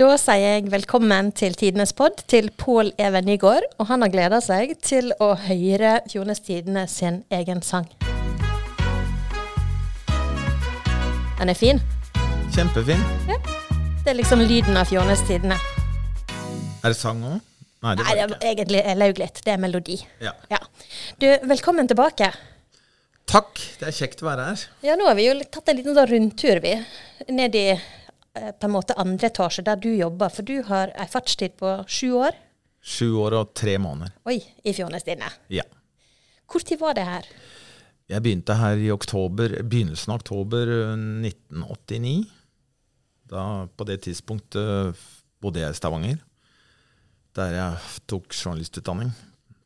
Da sier jeg velkommen til Tidenes pod til Pål Even Nygaard. Og han har gleda seg til å høre Fjordenes Tidene sin egen sang. Den er fin. Kjempefin. Det er liksom lyden av Fjordenes Tidene. Er det sang òg? Nei, det Nei, det er egentlig lauglet. Det er melodi. Ja. Ja. Du, velkommen tilbake. Takk, det er kjekt å være her. Ja, nå har vi jo tatt en liten sånn rundtur, vi. Ned i på en måte andre etasje, der du jobber. For du har ei fartstid på sju år. Sju år og tre måneder. Oi, i Fjordenes Ja. Hvor tid var det her? Jeg begynte her i oktober, begynnelsen av oktober eh, 1989. Da, på det tidspunktet bodde jeg i Stavanger, der jeg tok journalistutdanning.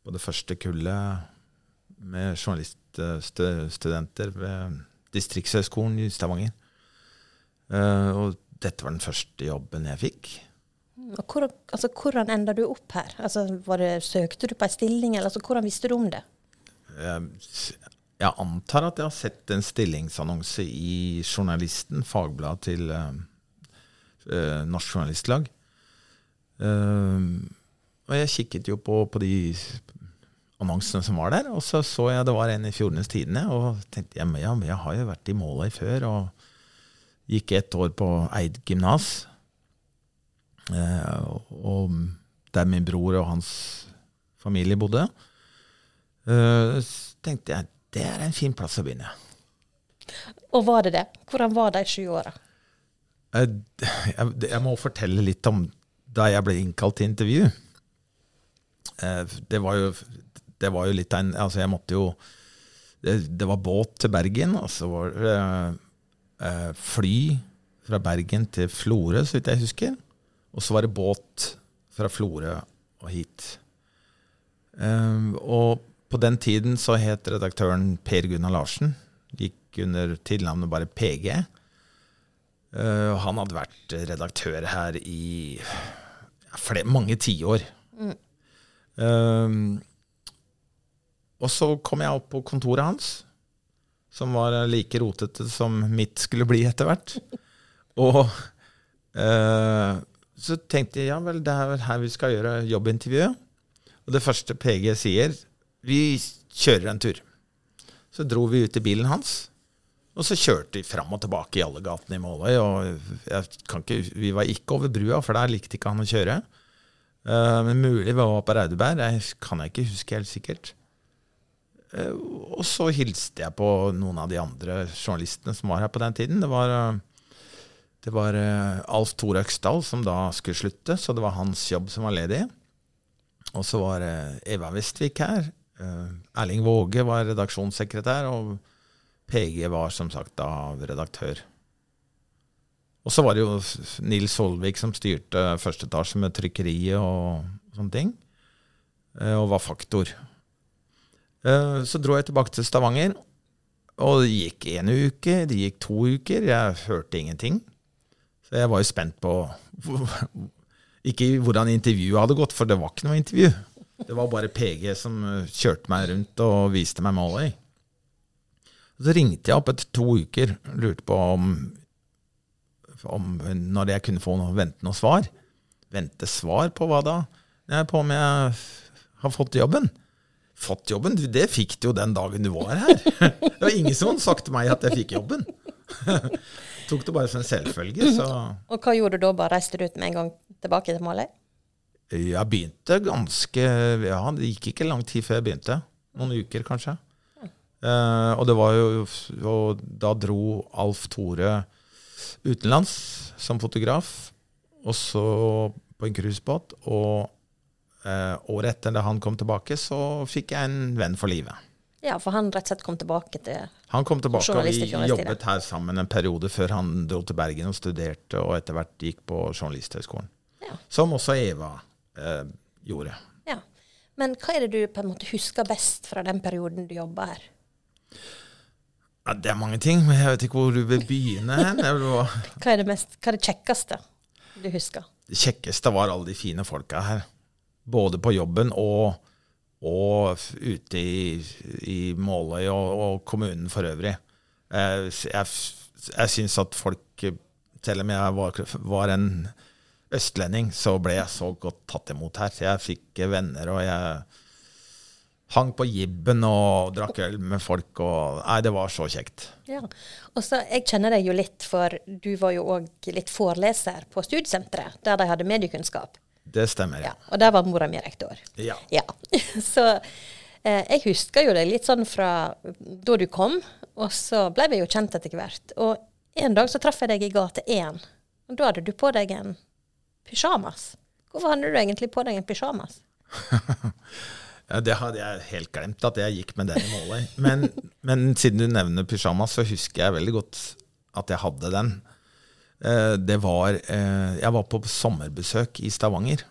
På det første kullet med journaliststudenter ved Distriktshøgskolen i Stavanger. Eh, og dette var den første jobben jeg fikk. Og hvor, altså, hvordan enda du opp her? Altså, var det, søkte du på ei stilling, eller altså, hvordan visste du om det? Jeg, jeg antar at jeg har sett en stillingsannonse i Journalisten, fagbladet til eh, Norsk Journalistlag. Uh, og jeg kikket jo på, på de annonsene som var der, og så så jeg det var en i Fjordenes Tidende, og tenkte ja, men jeg har jo vært i Måløy før, og gikk ett år på Eid gymnas. Eh, og, der min bror og hans familie bodde. Eh, så tenkte jeg det er en fin plass å begynne. Og var det det? Hvordan var de sju åra? Eh, Jeg, jeg må fortelle litt om da jeg ble innkalt til intervju. Eh, Det var jo, det var jo litt av en Altså, jeg måtte jo Det, det var båt til Bergen, og så var det fly fra Bergen til Florø, så vidt jeg husker. Og så var det båt fra Florø og hit. Eh, og på den tiden så het redaktøren Per Gunnar Larsen. Gikk under tilnavnet bare PG. Eh, han hadde vært redaktør her i flere, mange tiår. Eh, og så kom jeg opp på kontoret hans, som var like rotete som mitt skulle bli etter hvert. Og eh, så tenkte jeg ja vel, det er vel her vi skal gjøre jobbintervjuet. Og det første PG sier, vi kjører en tur. Så dro vi ut i bilen hans. Og så kjørte vi fram og tilbake i alle gatene i Måløy. Og jeg kan ikke, vi var ikke over brua, for der likte ikke han å kjøre. Eh, men mulig vi var på Raudeberg. Det kan jeg ikke huske helt sikkert. Eh, og så hilste jeg på noen av de andre journalistene som var her på den tiden. Det var, eh, det var eh, Alf Tore Øksdal som da skulle slutte, så det var hans jobb som var ledig. Og så var Eva Vestvik her. Erling Våge var redaksjonssekretær, og PG var som sagt da redaktør. Og så var det jo Nils Solvik som styrte første etasje med trykkeriet og sånne ting, og var faktor. Eh, Så dro jeg tilbake til Stavanger, og det gikk en uke, det gikk to uker, jeg hørte ingenting. Så jeg var jo spent på ikke hvordan intervjuet hadde gått, for det var ikke noe intervju. Det var bare PG som eh, kjørte meg rundt og viste meg Måløy. Så ringte jeg opp etter to uker, lurte på om, om når jeg kunne få noe, vente noe svar. Vente svar på hva da? På om jeg har fått jobben. Fått jobben? Det fikk du jo den dagen du var her. Det var ingen som hadde sagt til meg at jeg fikk jobben. Tok det bare som en selvfølge. Så Og hva gjorde du da? Bare reiste du ut med en gang tilbake til Måløy? jeg begynte ganske Ja, det gikk ikke lang tid før jeg begynte. Noen uker, kanskje. Eh, og det var jo Og da dro Alf Tore utenlands som fotograf, og så på en cruisebåt. Og eh, året etter da han kom tilbake, så fikk jeg en venn for livet. Ja, for han rett og slett kom tilbake til Han kom tilbake, og vi jobbet her sammen en periode før han dro til Bergen og studerte, og etter hvert gikk på Journalisthøgskolen. Ja. Som også Eva uh, gjorde. Ja. Men hva er det du på en måte husker best fra den perioden du jobba her? Ja, det er mange ting, men jeg vet ikke hvor du vil begynne. Hva er det, mest, hva er det kjekkeste du husker? Det kjekkeste var alle de fine folka her. Både på jobben og, og ute i, i Måløy og, og kommunen for øvrig. Eh, Jeg, jeg, syns at folk, selv om jeg var, var en østlending, så ble jeg så godt tatt imot her. Jeg fikk venner, og jeg hang på jibben og drakk øl med folk. Og, nei, det var så kjekt. Ja. Og Jeg kjenner deg jo litt, for du var jo òg litt foreleser på studiesenteret, der de hadde mediekunnskap. Det stemmer. Ja, og der var mora mi rektor. Ja. Ja. Så eh, jeg husker jo det litt sånn fra da du kom, og så ble vi jo kjent etter hvert. Og en dag så traff jeg deg i gate 1, og da hadde du på deg en pysjamas. Hvorfor hadde du egentlig på deg en pysjamas? Ja, det hadde jeg helt glemt, at jeg gikk med den i målet. Men, men siden du nevner pysjamas, så husker jeg veldig godt at jeg hadde den. Eh, Det var eh, Jeg var på sommerbesøk i Stavanger.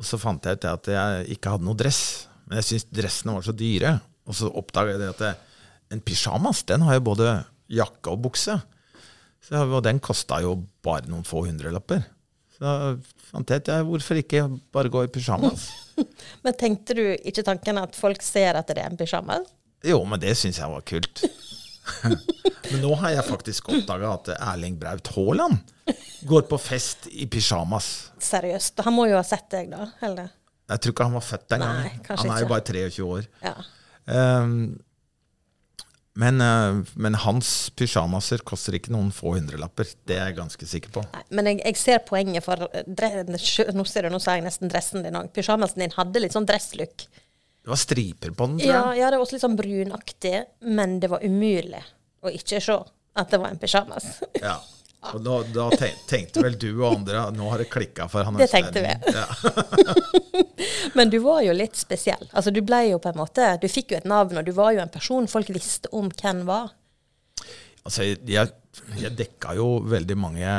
Og så fant jeg ut at jeg ikke hadde noe dress. Men jeg syntes dressene var så dyre. Og så oppdaga jeg at en pysjamas den har jo både jakke og bukse. Så, og den kosta jo bare noen få hundrelapper. Så fant jeg ut ja, hvorfor ikke bare gå i pysjamas. Men tenkte du ikke tanken at folk ser at det er en pysjamas? Jo, men det syns jeg var kult. Men nå har jeg faktisk oppdaga at Erling Braut Haaland går på fest i pysjamas. Seriøst. Han må jo ha sett deg, da? Eller? Jeg tror ikke han var født den gangen. Han er jo bare 23 år. Ja. Um, men, eh, men hans pysjamaser koster ikke noen få hundrelapper. Det er jeg ganske sikker på. Nei, men jeg, jeg ser poenget for Nå ser du, nå sa jeg nesten dressen din òg. Pysjamasen din hadde litt sånn dresslook. Det var striper på den, tror jeg. ja, det var også litt sånn brunaktig, men det var umulig å ikke se at det var en pysjamas. Ja. Og da, da tenkte vel du og andre nå har det klikka for han Det tenkte vi. Ja. Men du var jo litt spesiell. Altså, du ble jo på en måte Du fikk jo et navn, og du var jo en person folk visste om hvem var. Altså, jeg, jeg dekka jo veldig mange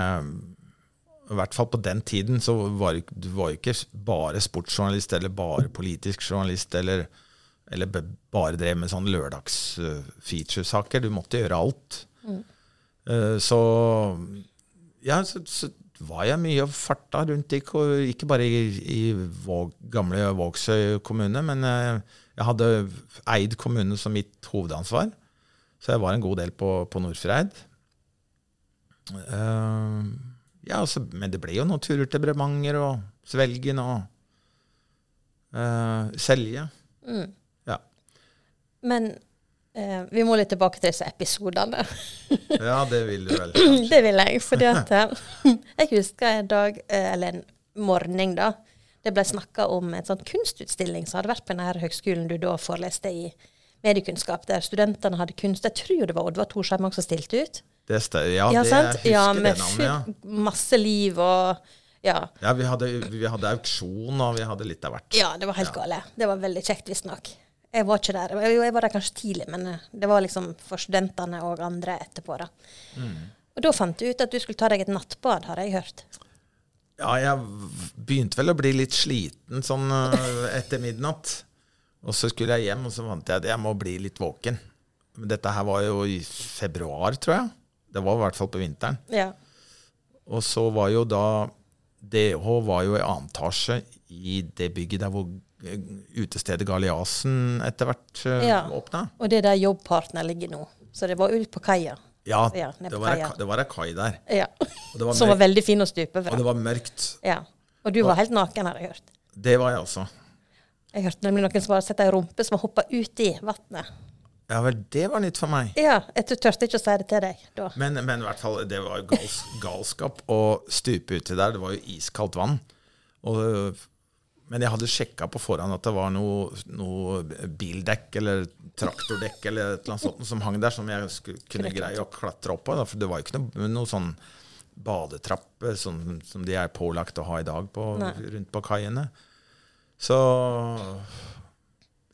I hvert fall på den tiden så var du var ikke bare sportsjournalist eller bare politisk journalist eller, eller bare drev med sånn lørdags-featuresaker. Du måtte gjøre alt. Eh, Så ja, så, så var jeg mye og farta rundt, i, ikke bare i, i Våg, gamle Vågsøy kommune, men eh, jeg hadde Eid kommune som mitt hovedansvar. Så jeg var en god del på, på Nordfjordeid. Eh, ja, altså, men det ble jo noen turer til Bremanger og Svelgen og uh, Selje. Ja. Men uh, vi må litt tilbake til disse episodene. ja, det vil du vel. det vil jeg. fordi at eh, jeg husker en dag, eller en morgen, da. Det ble snakka om en sånn kunstutstilling som hadde vært på denne høgskolen du da foreleste i mediekunnskap, der studentene hadde kunst. Jeg tror det var Oddvar Torsheim som stilte ut. Det stø- ja, Ja, det, jeg Ja, det med navnet, ja. masse liv og ja. Ja, vi hadde, vi hadde auksjon, og vi hadde litt av hvert. ja, det var helt gale. Det var veldig kjekt, visstnok. Jeg var ikke der. Jeg, jeg var der kanskje tidlig, men eh, det var liksom for studentene og andre etterpå. da. Mm. Og da fant du ut at du skulle ta deg et nattbad, har jeg hørt. Ja, jeg begynte vel å bli litt sliten sånn eh, etter midnatt. Og så skulle jeg hjem, og så fant jeg at jeg må bli litt våken. Men dette her var jo i februar, tror jeg. Det var i hvert fall på vinteren. Ja. Og så var jo da DH var jo i annen etasje i det bygget der hvor eh, utestedet Galeasen etter hvert uh, Ja. åpna. Og det er der jobbpartner ligger nå. Så det var ut på kaia. Ja, Ja, det var, ei, det var ei kai der. Ja. Var, Som var veldig fin å stupe fra. og det var mørkt. Ja. Og du var helt naken, har jeg hørt. Det var jeg også. Jeg hørte nemlig noen som hadde sett ei rumpe som hoppa uti vannet. Ja vel, det var nytt for meg. Ja, jeg turte ikke å si det til deg da. Men, men i hvert fall, det var jo gals, galskap å stupe uti der. Det var jo iskaldt vann. Og, men jeg hadde sjekka på forhånd at det var noe, noe bildekk eller traktordekk eller et eller annet sånt som hang der, som jeg skulle, kunne greie å klatre opp på. Da, for det var jo ikke noe, noe sånn badetrappe sånn, som de er pålagt å ha i dag på, rundt på kaiene. Så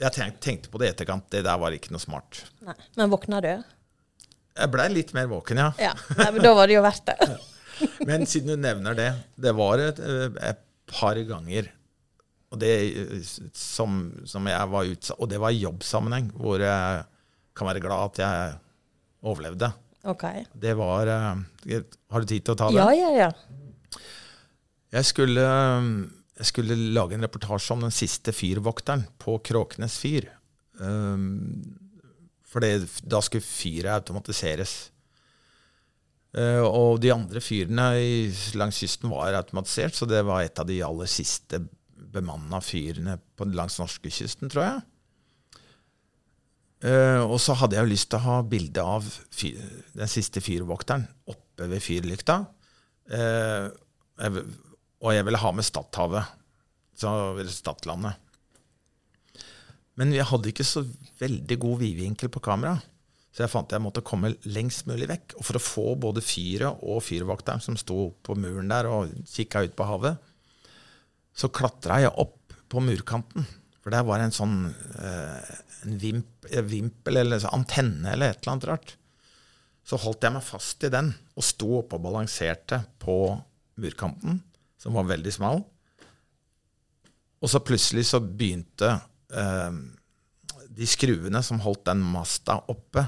jeg tenkte på det i etterkant. Det der var ikke noe smart. Nei. Men våkna du? Jeg blei litt mer våken, ja. Ja. Nei, men da var det jo verdt det. Men siden du nevner det, det var et, et par ganger og det som, som jeg var utsatt Og det var i jobbsammenheng, hvor jeg kan være glad at jeg overlevde. OK. Det var eh, Har du tid til å ta det? Ja, ja, ja. Jeg skulle, jeg skulle lage en reportasje om den siste fyrvokteren på Kråkenes fyr. Um, for det, da skulle fyret automatiseres. Uh, og de andre fyrene i, langs kysten var automatisert, så det var et av de aller siste bemanna fyrene på, langs norskekysten, tror jeg. Uh, og så hadde jeg jo lyst til å ha bilde av fyr, den siste fyrvokteren oppe ved fyrlykta. Uh, jeg, og jeg ville ha med Stadhavet, Stadlandet. Men jeg hadde ikke så veldig god vidvinkel på kamera. Så jeg fant jeg måtte komme lengst mulig vekk. Og for å få både fyret og fyrvokteren som sto på muren der og kikka ut på havet, så klatra jeg opp på murkanten. For der var en sånn eh, en vimp, vimpel eller en antenne eller et eller annet rart. Så holdt jeg meg fast i den og sto oppe og balanserte på murkanten, som var veldig smal. Og så plutselig så begynte eh, de skruene som holdt den masta oppe,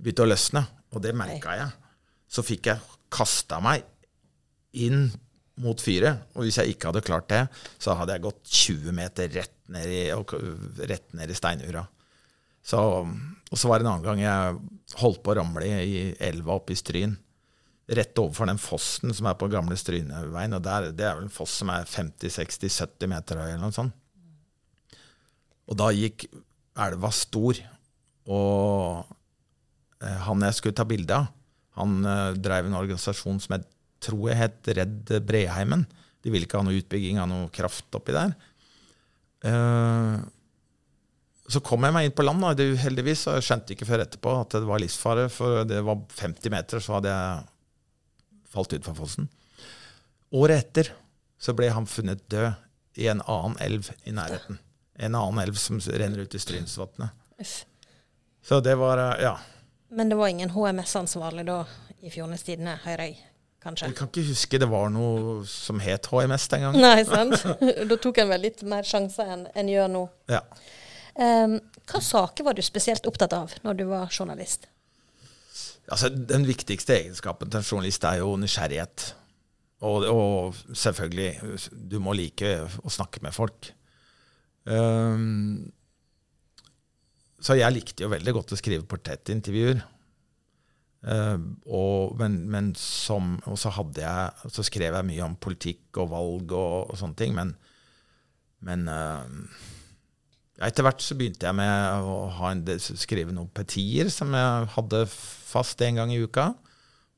begynte å løsne. Og det merka jeg. Så fikk jeg kasta meg inn mot fyret. Og hvis jeg ikke hadde klart det, så hadde jeg gått 20 meter rett ned i, rett ned i steinura. Så, og så var det en annen gang jeg holdt på å ramle i elva oppe i Stryn. Rett overfor den fossen som er på gamle Stryneveien. Og der, det er vel en foss som er 50-60-70 meter høy, eller noe sånt. Og da gikk elva stor, og eh, han jeg skulle ta bilde av, han eh, drev en organisasjon som jeg tror jeg het Redd Breheimen. De ville ikke ha noe utbygging av noe kraft oppi der. Eh, så kom jeg meg inn på land, og heldigvis og jeg skjønte ikke før etterpå at det var livsfare. For det var 50 meter, så hadde jeg falt ut fra fossen. Året etter så ble han funnet død i en annen elv i nærheten. En annen elv som renner ut i Strynsvatnet. Så det var eh, Ja. Men det var ingen HMS-ansvarlig da i Fjordnes Tidende, hører jeg? Kanskje? Jeg kan ikke huske det var noe som het HMS den gangen. Nei, sant? da tok en vel litt mer sjanser enn en gjør nå. Ja. Um, hva saker var du spesielt opptatt av når du var journalist? Altså, Den viktigste egenskapen til en journalist er jo nysgjerrighet. Og, og, selvfølgelig, du må like å snakke med folk. Um, så jeg likte jo veldig godt å skrive portrettintervjuer. Uh, og, men, men som, og så, jeg, så skrev jeg mye om politikk og valg og, og sånne ting. Men, men uh, etter hvert så begynte jeg med å en, skrive noen petier som jeg hadde fast en gang i uka.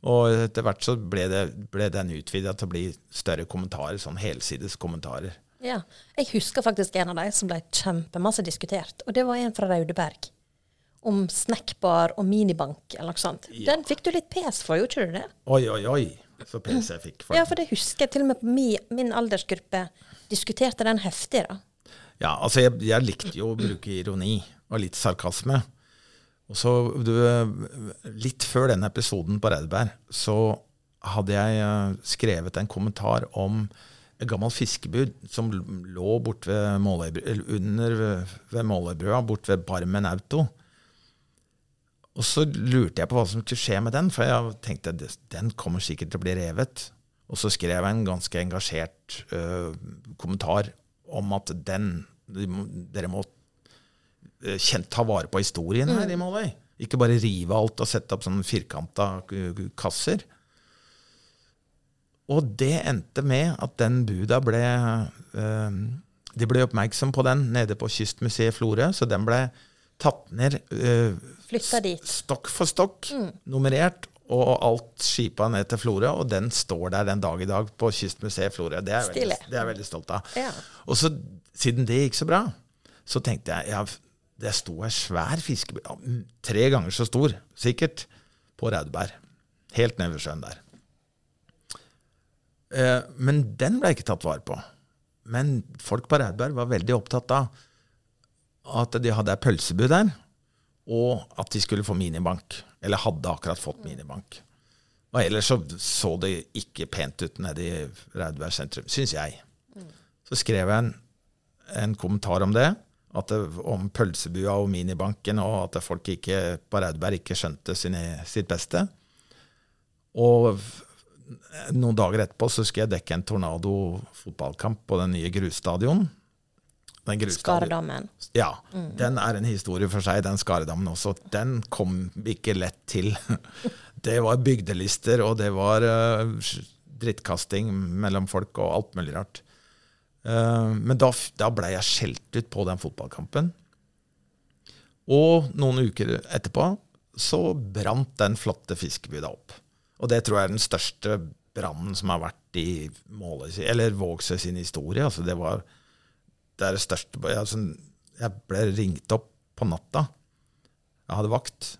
Og etter hvert så ble, det, ble den utvida til å bli større kommentarer, sånn helsides kommentarer. Ja. Jeg husker faktisk en av de som ble kjempemasse diskutert. Og det var en fra Raudeberg. Om snackbar og minibank eller noe sånt. Ja. Den fikk du litt pes for, gjorde ikke du det? Oi, oi, oi. Så pes jeg fikk for Ja, for det husker jeg til og med på min, min aldersgruppe diskuterte den heftig. da. Ja, altså jeg, jeg, likte jo å bruke ironi og litt sarkasme. Og så, du, Litt før den episoden på Reidberg så hadde jeg eh, skrevet en kommentar om et gammelt fiskebud som lå bort ved under ved Måløybrua, bort ved Barmen Auto. Og så lurte jeg på hva som skulle skje med den, for jeg tenkte at den kommer sikkert til å bli revet. Og så skrev jeg en ganske engasjert uh, kommentar om at den Dere må uh, kjent ta vare på historien her i Måløy. Ikke bare rive alt og sette opp sånne firkanta kasser. Og det endte med at den buda ble uh, De ble oppmerksom på den nede på Kystmuseet Florø, så den ble tatt ned uh, Flytta dit. stokk for stokk, mm. nummerert, og alt skipa ned til Florø. Og den står der den dag i dag på Kystmuseet Florø. Det, er det er jeg veldig stolt av. Ja. Og så, siden det gikk så bra, så tenkte jeg ja, det sto ei svær fiskebåt, tre ganger så stor sikkert, på Raudeberg. Helt nede ved sjøen der. Eh, men den ble ikke tatt vare på. Men folk på Raudeberg var veldig opptatt av at de hadde ei pølsebu der, og at de skulle få minibank. Eller hadde akkurat fått minibank. Og ellers så, så det ikke pent ut nede i Raudeberg sentrum, syns jeg. Så skrev jeg en, en kommentar om det, det, om pølsebua og minibanken, og at folk ikke, på Raudeberg ikke skjønte sine, sitt beste. Og noen dager etterpå så skulle jeg dekke en Tornado fotballkamp på den nye grusstadion. Den. Skaredammen. Ja, den er en historie for seg, den Skaredammen også. Den kom ikke lett til. Det var bygdelister, og det var eh, drittkasting mellom folk og alt mulig rart. Eh, men da, da ble jeg skjelt ut på den fotballkampen. Og noen uker etterpå så brant den flotte fiskebygda opp. Og det tror jeg er den største brannen som har vært i Måløy, eller Vågsøy sin historie. Altså det var det er det største jeg, altså, jeg ble ringt opp på natta. Jeg hadde vakt.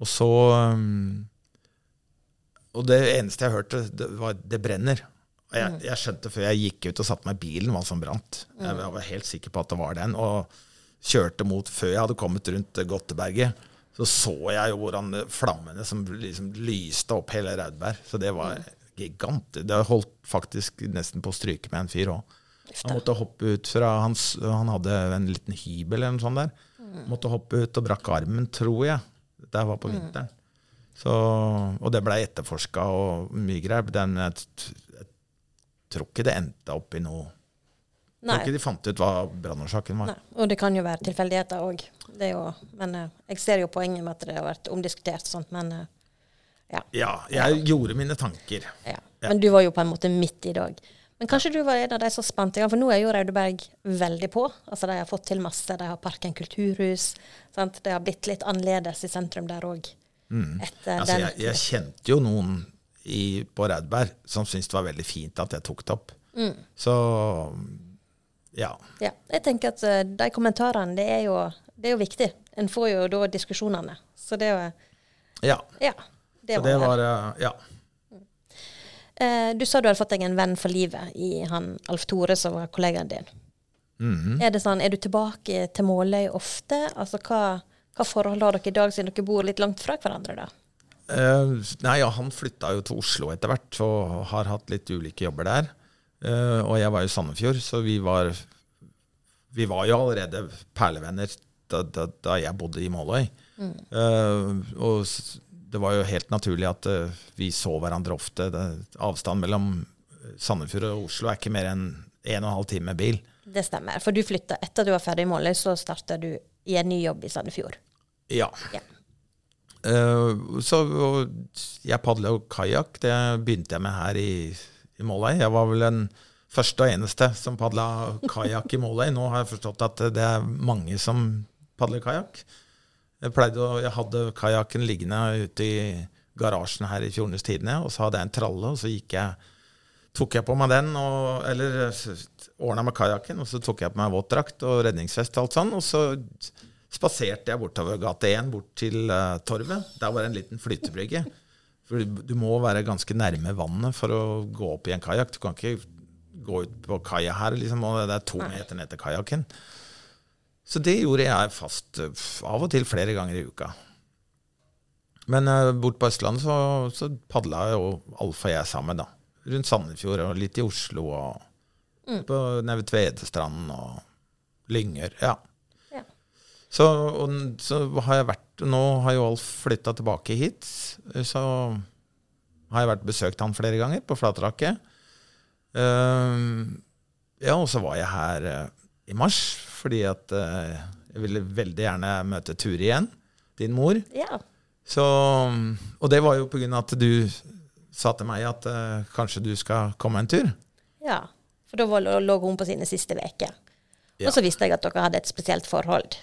Og så um, Og det eneste jeg hørte, det var 'det brenner'. Og jeg, jeg skjønte før jeg gikk ut og satte meg i bilen hva som brant. Jeg var helt sikker på at det var den. Og kjørte mot Før jeg hadde kommet rundt Godteberget, så så jeg jo hvordan flammene som liksom lyste opp hele Raudberg. Så det var gigant. Det holdt faktisk nesten på å stryke med en fyr òg. Han måtte hoppe ut fra hans, Han hadde en liten hybel eller noe sånt der. Måtte hoppe ut og brakk armen, tror jeg. Det var på vinteren. Så, og det blei etterforska og mye greier. Den, jeg, jeg tror ikke det endte opp i noe Jeg Nei. tror ikke de fant ut hva brannårsaken var. Nei. Og det kan jo være tilfeldigheter òg. Men eh, jeg ser jo poenget med at det har vært omdiskutert og sånt, men eh, ja. Ja, jeg gjorde mine tanker. Ja. Ja. Men du var jo på en måte midt i dag. Men kanskje du var en av de som spant i gang, for nå er jo Raudeberg veldig på. Altså De har fått til masse. De har Parken kulturhus. Sant? Det har blitt litt annerledes i sentrum der òg. Mm. Altså, jeg, jeg kjente jo noen i, på Raudeberg som syntes det var veldig fint at jeg tok det opp. Mm. Så ja. Ja, jeg tenker at eh, de kommentarene, det er, jo, det er jo viktig. En får jo da diskusjonene. Så det er jo ja. Ja. Det Så var, det det. var det. Ja. Eh, du sa du hadde fått deg en venn for livet i han Alf Tore, som var kollegaen din. Mhm. Er det sånn, er du tilbake til Måløy ofte? Altså, hva, hva forhold har dere i dag, siden dere bor litt langt fra hverandre? da? Uh, nei, ja, han flytta jo til Oslo etter hvert og har hatt litt ulike jobber der. Uh, og jeg var i Sandefjord, så vi var, vi var jo allerede perlevenner da, da, da jeg bodde i Måløy. Eh, og s- det var jo helt naturlig at eh, vi så hverandre ofte. Det, avstand mellom Sandefjord og Oslo er ikke mer enn en og en halv time med bil. Det stemmer. For du flytta etter du var ferdig i Måløy, så starta du i en ny jobb i Sandefjord. Ja. Ja. Uh, så jeg padla jo kajakk. Det begynte jeg med her i, i Måløy. Jeg var vel den første og eneste som padla kajakk i Måløy. Nå har jeg forstått at det er mange som padler kajakk. Jeg, pleide å- jeg hadde kajakken liggende ute i garasjen her i Fjordenes Tidende, og så hadde jeg en tralle, og så gikk jeg tok jeg på meg den, og, eller ordna med kajakken, og så tok jeg på meg våtdrakt og redningsvest og alt sånn, og så spaserte jeg bortover gate 1 bort til uh, Torvet. Der var det en liten flytebrygge. For du, må være ganske nærme vannet for å gå opp i en kajakk. Du kan ikke gå ut på kaia her, liksom, og det er to meter ned til kajakken. Så det gjorde jeg fast eh, av og til flere ganger i uka. Men uh, bort på Østlandet så, så padla jo Alf og jeg sammen, da. Rundt Sandefjord og litt i Oslo og på nede ved og Lyngør. Ja. Ja. Så, og, så har jeg vært Nå har jo Alf flytta tilbake hit. Så har jeg vært besøkt han flere ganger på Flatraket. Ehm, ja, og så var jeg her eh, i mars fordi at eh, jeg ville veldig gjerne møte Turi igjen, din mor. Ja. Så, og det var jo på grunn av at du sa til meg at eh, kanskje du skal komme en tur. ja. For da lå hun på sine siste uker. Ja. Og så visste jeg at dere hadde et spesielt forhold.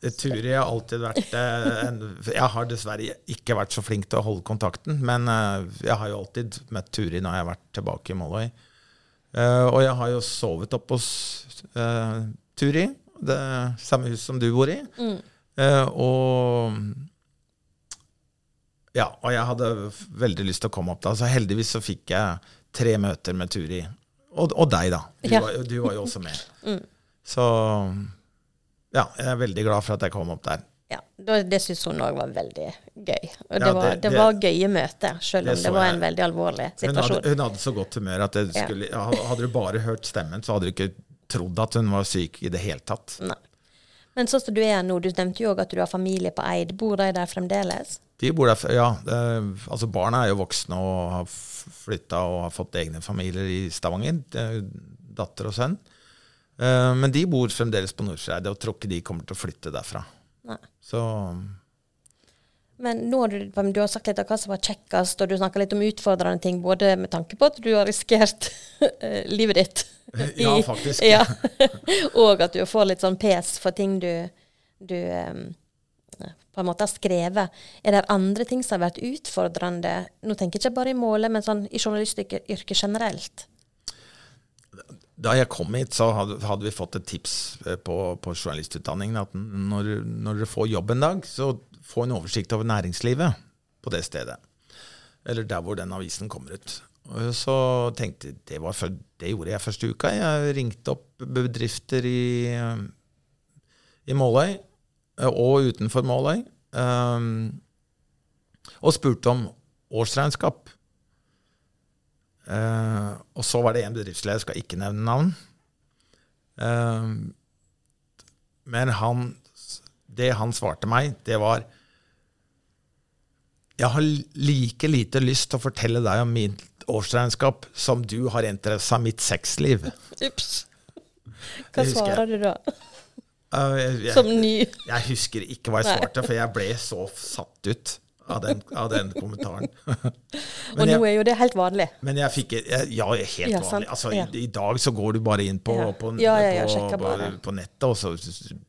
Eh, Turi har alltid vært eh, en, Jeg har dessverre ikke vært så flink til å holde kontakten, men eh, jeg har jo alltid møtt Turi når jeg har vært tilbake i Måløy. Eh, og jeg har jo sovet oppe hos uh, Turi, det samme hus som du bor i. Eh, og ja, og jeg hadde veldig lyst til å komme opp da, så heldigvis så fikk jeg tre møter med Turi. Og, og deg, da. Du, Ja. var, du var jo også med. Så ja, jeg er veldig glad for at jeg kom opp der. Ja, Det syntes hun òg var veldig gøy. Og det, Ja, var, det- det, det- var gøye møter, selv det om det var en veldig alvorlig Hun hadde, situasjon. hun hadde så godt humør at det skulle, ja, hadde du bare hørt stemmen, så hadde du ikke trodd at hun var syk i det hele tatt. Nei. Men sånn som du er nå, du nevnte jo òg at du har familie på Eid. Bor de der fremdeles? De bor der, ja, det, altså Barna er jo voksne og har flytta og har fått egne familier i Stavanger. Det er Datter og sønn. Eh, men de bor fremdeles på Nordfjordeid, og tror ikke de kommer til å flytte derfra. Nei. Så Men nå har du, du har sagt litt av hva som var kjekkest, og du snakka litt om utfordrende ting, både med tanke på at du har risikert eh, livet ditt Ja, faktisk. ja. og at du får litt sånn pes for ting du, du um, på en måte har skrevet. Er det andre ting som har vært utfordrende? Nå tenker jeg ikke bare i målet, men sånn i journalistyrket generelt. Da jeg kom hit, så hadde, hadde vi fått et tips eh, på, på journalistutdanningen at når, når dere får jobb en dag, så få en oversikt over næringslivet på det stedet. Eller der hvor den avisen kommer ut. Og så tenkte jeg, det, før- det gjorde jeg første uka. Jeg ringte opp bedrifter i, i Måløy eh, og utenfor Måløy. um, og spurte om årsregnskap. Eh, og så var det en bedriftsleder, skal ikke nevne navn. Uh, men han, det han svarte meg, det var Jeg har like lite lyst til å fortelle deg om mitt årsregnskap som du har interesse av mitt sexliv. Ups. Hva svarer du da? Uh, jeg, jeg, Som ny? jeg husker ikke hva jeg svarte, for jeg ble så satt ut av den, av den kommentaren. Og nå er jo det helt vanlig. Men jeg fikk jeg, Ja, helt Ja, vanlig. Altså, Ja. i, I dag så går du bare inn på, Ja. på, på, på, nettet, og så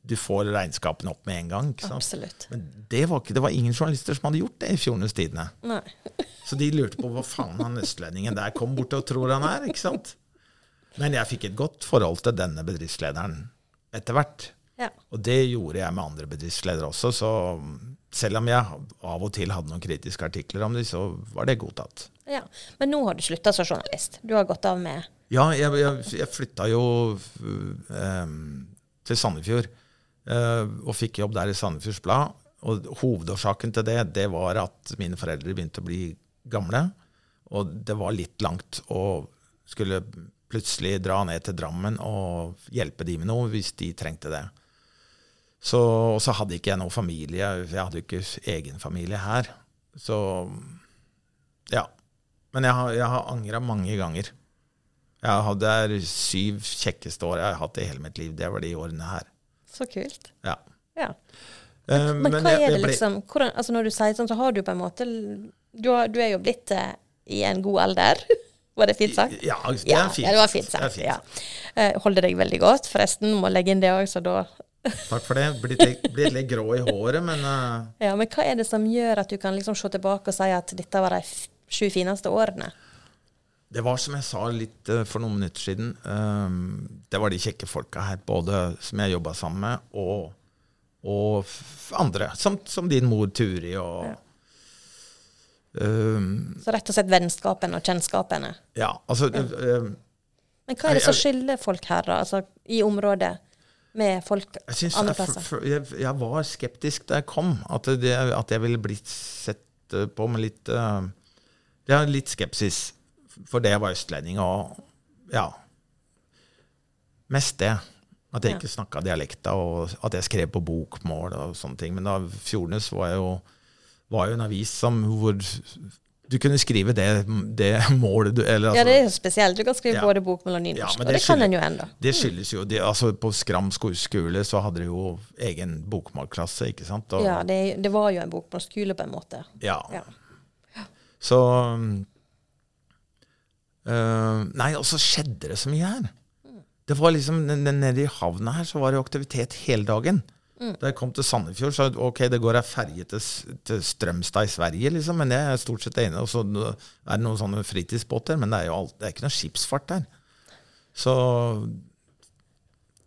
du får regnskapene opp med en gang. Absolutt. Men det var, ikke, det var ingen journalister som hadde gjort det i Fjordenes Tidende. Så de lurte på hva faen han østlendingen der kom bort og tror han er. ikke sant? Men jeg fikk et godt forhold til denne bedriftslederen etter hvert. Ja. Og det gjorde jeg med andre bedriftsledere også, så selv om jeg av og til hadde noen kritiske artikler om dem, så var det godtatt. ja. Men nå har du slutta som journalist. Du har gått av med Ja, jeg, jeg, jeg flytta jo eh, til Sandefjord eh, og fikk jobb der i Sandefjords Blad. Og hovedårsaken til det, det var at mine foreldre begynte å bli gamle. Og det var litt langt å skulle plutselig dra ned til Drammen og hjelpe de med noe hvis de trengte det. Så, og så hadde ikke jeg noen familie. Jeg hadde jo ikke egen familie her. Så ja. Men jeg har, jeg har angra mange ganger. Jeg hadde syv kjekkeste år jeg har hatt i hele mitt liv. Det var de årene her. Så kult. Ja. Ja. Eh, Men hva jeg- er det liksom hvordan, altså Når du sier sånn, så har du på en måte Du, har, du er jo blitt eh, i en god alder. Var det fint sagt? Ja, det er fint. ja, det var fint Det sagt. fint Ja. Eh, holder deg veldig godt, forresten. Må legge inn det òg, så da Takk for det. Blitt litt, blitt litt grå i håret, men uh... Ja, Men hva er det som gjør at du kan liksom se tilbake og si at dette var de sju fineste årene? det var som jeg sa litt eh, for noen minutter siden. um, det var de kjekke folka her, både som jeg jobba sammen med, og, og andre. Som, som din mor Turi og Ja. um, Så rett og slett vennskapene og kjennskapene. ja, altså eh, Men hva er det som skiller folk her, da? Altså i området med folk Jeg, andre plasser? for, jeg, jeg var skeptisk da jeg kom. At, det, at jeg ville blitt sett eh, på med litt uh, Ja, litt skepsis. Fordi jeg var østlending, og ja Mest det. At jeg Ja. ikke snakka dialekta, og at jeg skrev på bokmål og sånne ting. Men da Fjordnes var jo, var jo en avis som, hvor du kunne skrive det, det målet du eller, Ja, altså, det er jo spesielt. Du kan skrive Ja. både bokmål og nynorsk. Ja, det og det skyldes, kan en jo ennå. Det skyldes jo det, altså På Skram skole så hadde de jo egen bokmålklasse, ikke sant? Og, Ja, det, det var jo en bokmålskule på en måte. ja. Ja. Så øh, Nei, og så skjedde det så mye her. Det var liksom, Nede i havna her så var det jo aktivitet hele dagen. Da jeg kom til Sandefjord, så ok, det går ei ferje til, til Strømstad i Sverige, liksom, men jeg er stort sett enig. Og så er det noen sånne fritidsbåter, men det er jo alt, det er ikke noe skipsfart der. Så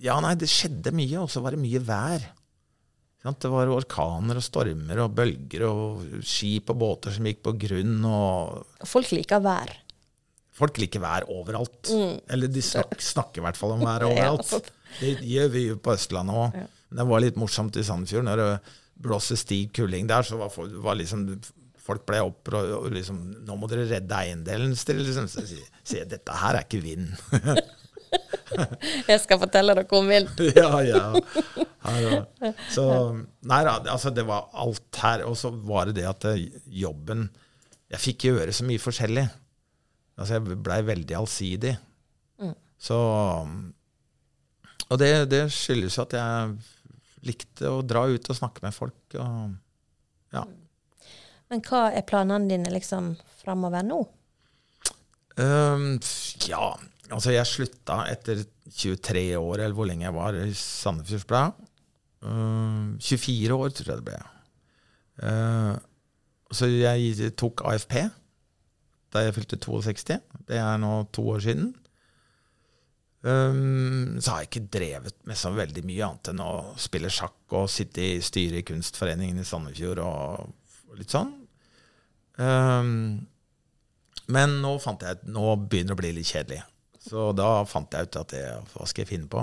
Ja, nei, det skjedde mye, og så var det mye vær. Det var orkaner og stormer og bølger og skip og båter som gikk på grunn. og Folk liker vær. Folk liker vær overalt. Eller de snakker, snakker i hvert fall om vær overalt. ja. Det gjør vi jo på Østlandet òg. Ja. Det var litt morsomt i Sandefjord. Når det blåste stiv kuling der, så var, folk, var liksom Folk ble opp og, liksom 'Nå må dere redde eiendelen.' Liksom, så sier jeg 'Dette her er ikke vind'. Jeg skal fortelle dere om vind. ja, ja. Her. Så Nei da, altså det var alt her. Og så var det det at eh, jobben Jeg fikk gjøre så mye forskjellig. Altså jeg blei veldig allsidig. Så Og det, det skyldes jo at jeg likte å dra ut og snakke med folk. Og, ja. Men hva er planene dine liksom framover nå? Um, ja, altså jeg slutta etter 23 år, eller hvor lenge jeg var i Sandefjords Blad. Um, 24 år, tror jeg det ble. Uh, så jeg tok AFP da jeg fylte 62. Det er nå to år siden. Um, så har jeg ikke drevet med så veldig mye annet enn å spille sjakk og sitte i styret i Kunstforeningen i Sandefjord og, litt sånn. Um, men nå fant jeg nå begynner det å bli litt kjedelig. Så da fant jeg ut at det, hva skal jeg finne på?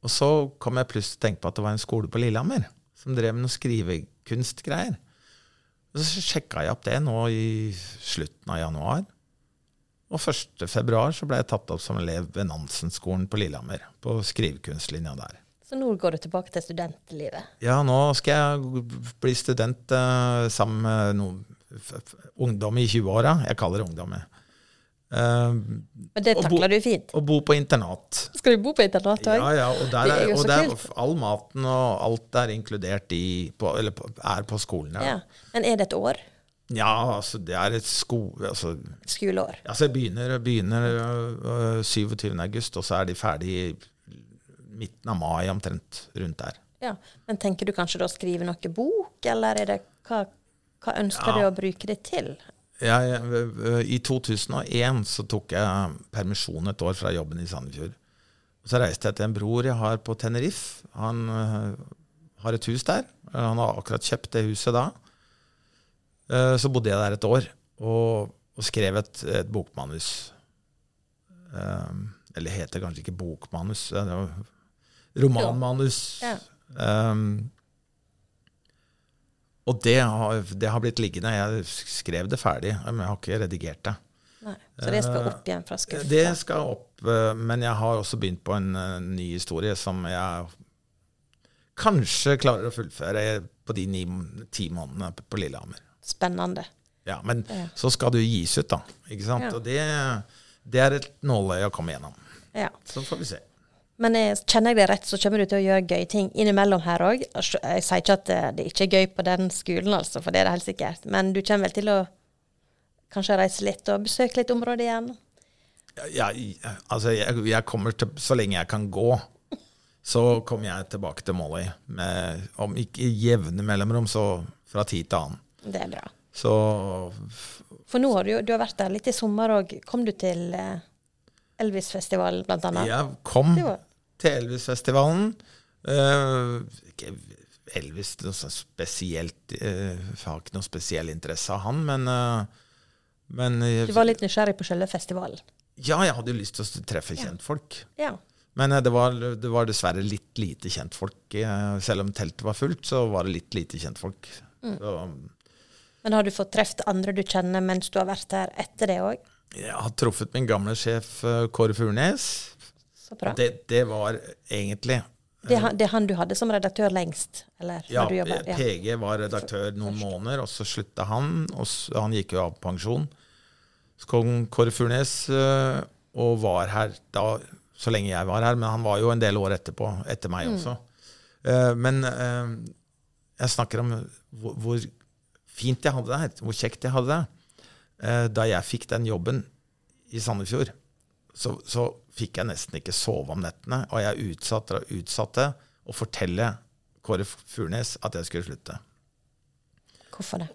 Og så kom jeg plutselig til å tenke på at det var en skole på Lillehammer som drev med noen skrivekunstgreier. Og så sjekka jeg opp det nå i slutten av januar. Og 1. februar så ble jeg tatt opp som elev ved Nansen-skolen på Lillehammer. På skrivekunstlinja der. Så nå går du tilbake til studentlivet? Ja, nå skal jeg bli student uh, sammen med noen ungdom i 20-åra. Jeg kaller det ungdom. Uh, Men det takler du fint? Å bo på internat. Skal du bo på internat òg? Ja, ja. Og, der er, og der, all maten og alt er inkludert i på, Eller er på skolen. Ja. ja. Men er det et år? Ja, altså det er et sko... Altså, Skoleår. Altså jeg begynner, begynner uh, 27. august, og så er de ferdig i midten av mai, omtrent rundt der. Ja, Men tenker du kanskje da å skrive noe bok, eller er det, hva, hva ønsker ja. du å bruke det til? Ja, jeg, I 2001 så tok jeg permisjon et år fra jobben i Sandefjord. Så reiste jeg til en bror jeg har på Tenerife. Han uh, har et hus der. Han har akkurat kjøpt det huset da. Eh, så bodde jeg der et år og, og skrev et, et bokmanus. Um, eller heter kanskje ikke bokmanus. Det romanmanus. Ja. Um, og det har, det har, blitt liggende. Jeg skrev det ferdig, men jeg har ikke redigert det. Nei, så det skal opp igjen fra skuffa? Det skal opp, men jeg har også begynt på en ny historie som jeg kanskje klarer å fullføre på de ni, ti månedene på Lillehammer spennende. Ja, men ja. så skal det jo gis ut, da. Ikke sant? Ja. Og det, det, er et nåløye å komme gjennom. Ja. Så får vi se. Men jeg, kjenner jeg det rett, så kommer du til å gjøre gøye ting innimellom her òg. Jeg sier ikke at det ikke er gøy på den skolen, altså, for det er det helt sikkert. Men du kommer vel til å kanskje reise litt og besøke litt områder igjen? Ja, altså jeg, jeg, kommer til Så lenge jeg kan gå, så kommer jeg tilbake til Molly. Med, om ikke jevne mellomrom, så fra tid til annen. Det er bra. Så For nå har du, du har vært der litt i sommer òg. Kom du til eh, Elvis-festivalen, blant annet? Jeg kom til Elvis-festivalen. Uh, Elvis noe spesielt uh, har ikke noe spesiell interesse av han, men, uh, men Du var litt nysgjerrig på selve festivalen? Ja, jeg hadde jo lyst til å treffe kjentfolk. Ja. Men det var, det, var, dessverre litt lite kjentfolk. Selv om teltet var fullt, så var det litt lite kjentfolk. Mm. Så, men har du fått truffet andre du kjenner mens du har vært her etter det òg? Jeg har truffet min gamle sjef eh, Kåre Furnes. Så bra. Det, det var egentlig det, det er han du hadde som redaktør lengst? Eller, ja, ja, PG var redaktør noen Først. måneder, og så slutta han. og så, Han gikk jo av pensjon. Så kom Kåre Furnes eh, og var her da så lenge jeg var her, men han var jo en del år etterpå, etter meg mm. også. Men jeg snakker om hvor fint jeg hadde det her, hvor kjekt jeg hadde det. Eh, da jeg fikk den jobben i Sandefjord, så, så fikk jeg nesten ikke sove om nettene. Og jeg utsatte og utsatte å fortelle Kåre Furnes at jeg skulle slutte. Hvorfor det?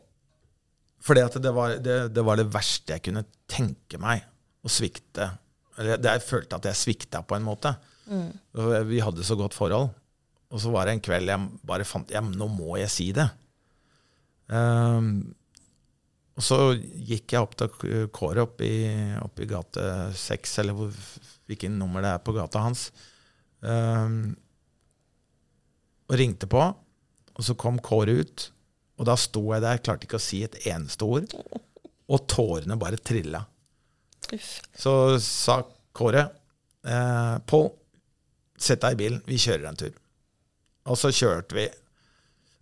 Fordi at det var det, det var det, verste jeg kunne tenke meg å svikte. Eller jeg følte at jeg svikta på en måte. Mm. Vi hadde så godt forhold. Og så var det en kveld jeg bare fant ja, Nå må jeg si det. Um, og så gikk jeg opp til Kåre opp i, opp i gate 6, eller hvor, hvilken nummer det er på gata hans, um, og ringte på. Og så kom Kåre ut, og da sto jeg der, klarte ikke å si et eneste ord. Og tårene bare trilla. Så sa Kåre eh, Pål, sett deg i bilen, vi kjører en tur. Og så kjørte vi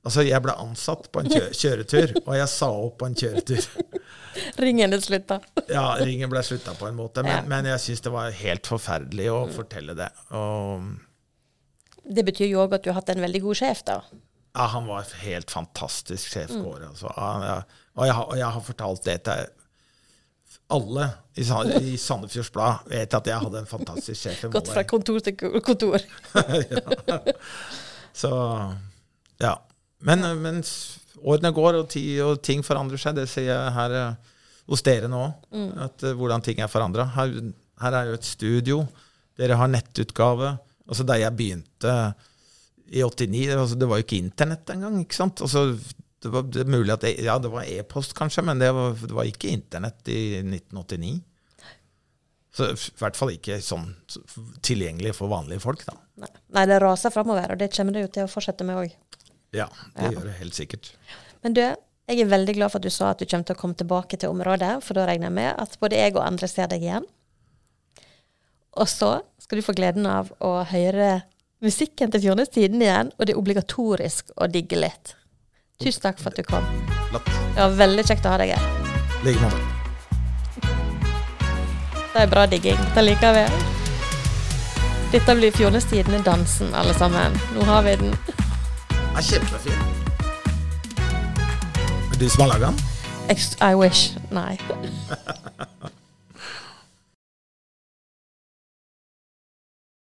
Altså, jeg ble ansatt på en kjø kjøretur, og jeg sa opp på en kjøretur. Ringen ble slutta. Ja, ringen ble slutta på en måte, men, Ja. men jeg syns det var helt forferdelig å fortelle det. Og Det betyr jo òg at du har hatt en veldig god sjef, da. ja, han var helt fantastisk sjef Kåre. Altså. Ja, og, jeg, og jeg har fortalt det til alle i, i Sandefjords Blad. Vet at jeg hadde en fantastisk sjef Gått fra kontor til kontor. kontor. Så ja. Men mens årene går og, ti, og ting forandrer seg, det ser jeg her eh, hos dere nå. At, eh, hvordan ting er forandra. Her, her er jo et studio. Dere har nettutgave. Altså Da jeg begynte i 89, det, altså, det var jo ikke internett engang. ikke sant? Altså, det var det mulig at det, ja, det var e-post, kanskje, men det var, det var ikke internett i 1989. Så i hvert fall ikke sånn tilgjengelig for vanlige folk, da. Nei. Nei, det raser framover, og det kommer det jo til å fortsette med òg. Ja, det Ja. gjør det helt sikkert. Men du, jeg er veldig glad for at du sa at du kommer til å komme tilbake til området, for da regner jeg med at både jeg og andre ser deg igjen. Og så skal du få gleden av å høre musikken til Fjordnes Tiden igjen, og det er obligatorisk å digge litt. Tusen takk for at du kom. Det var veldig kjekt å ha deg her. I like måte. Det er bra digging. Det liker vi. Dette blir Fjones i dansen, alle sammen. Nå har vi den. Er kjempefin. Er du som har laga den? I wish. Nei.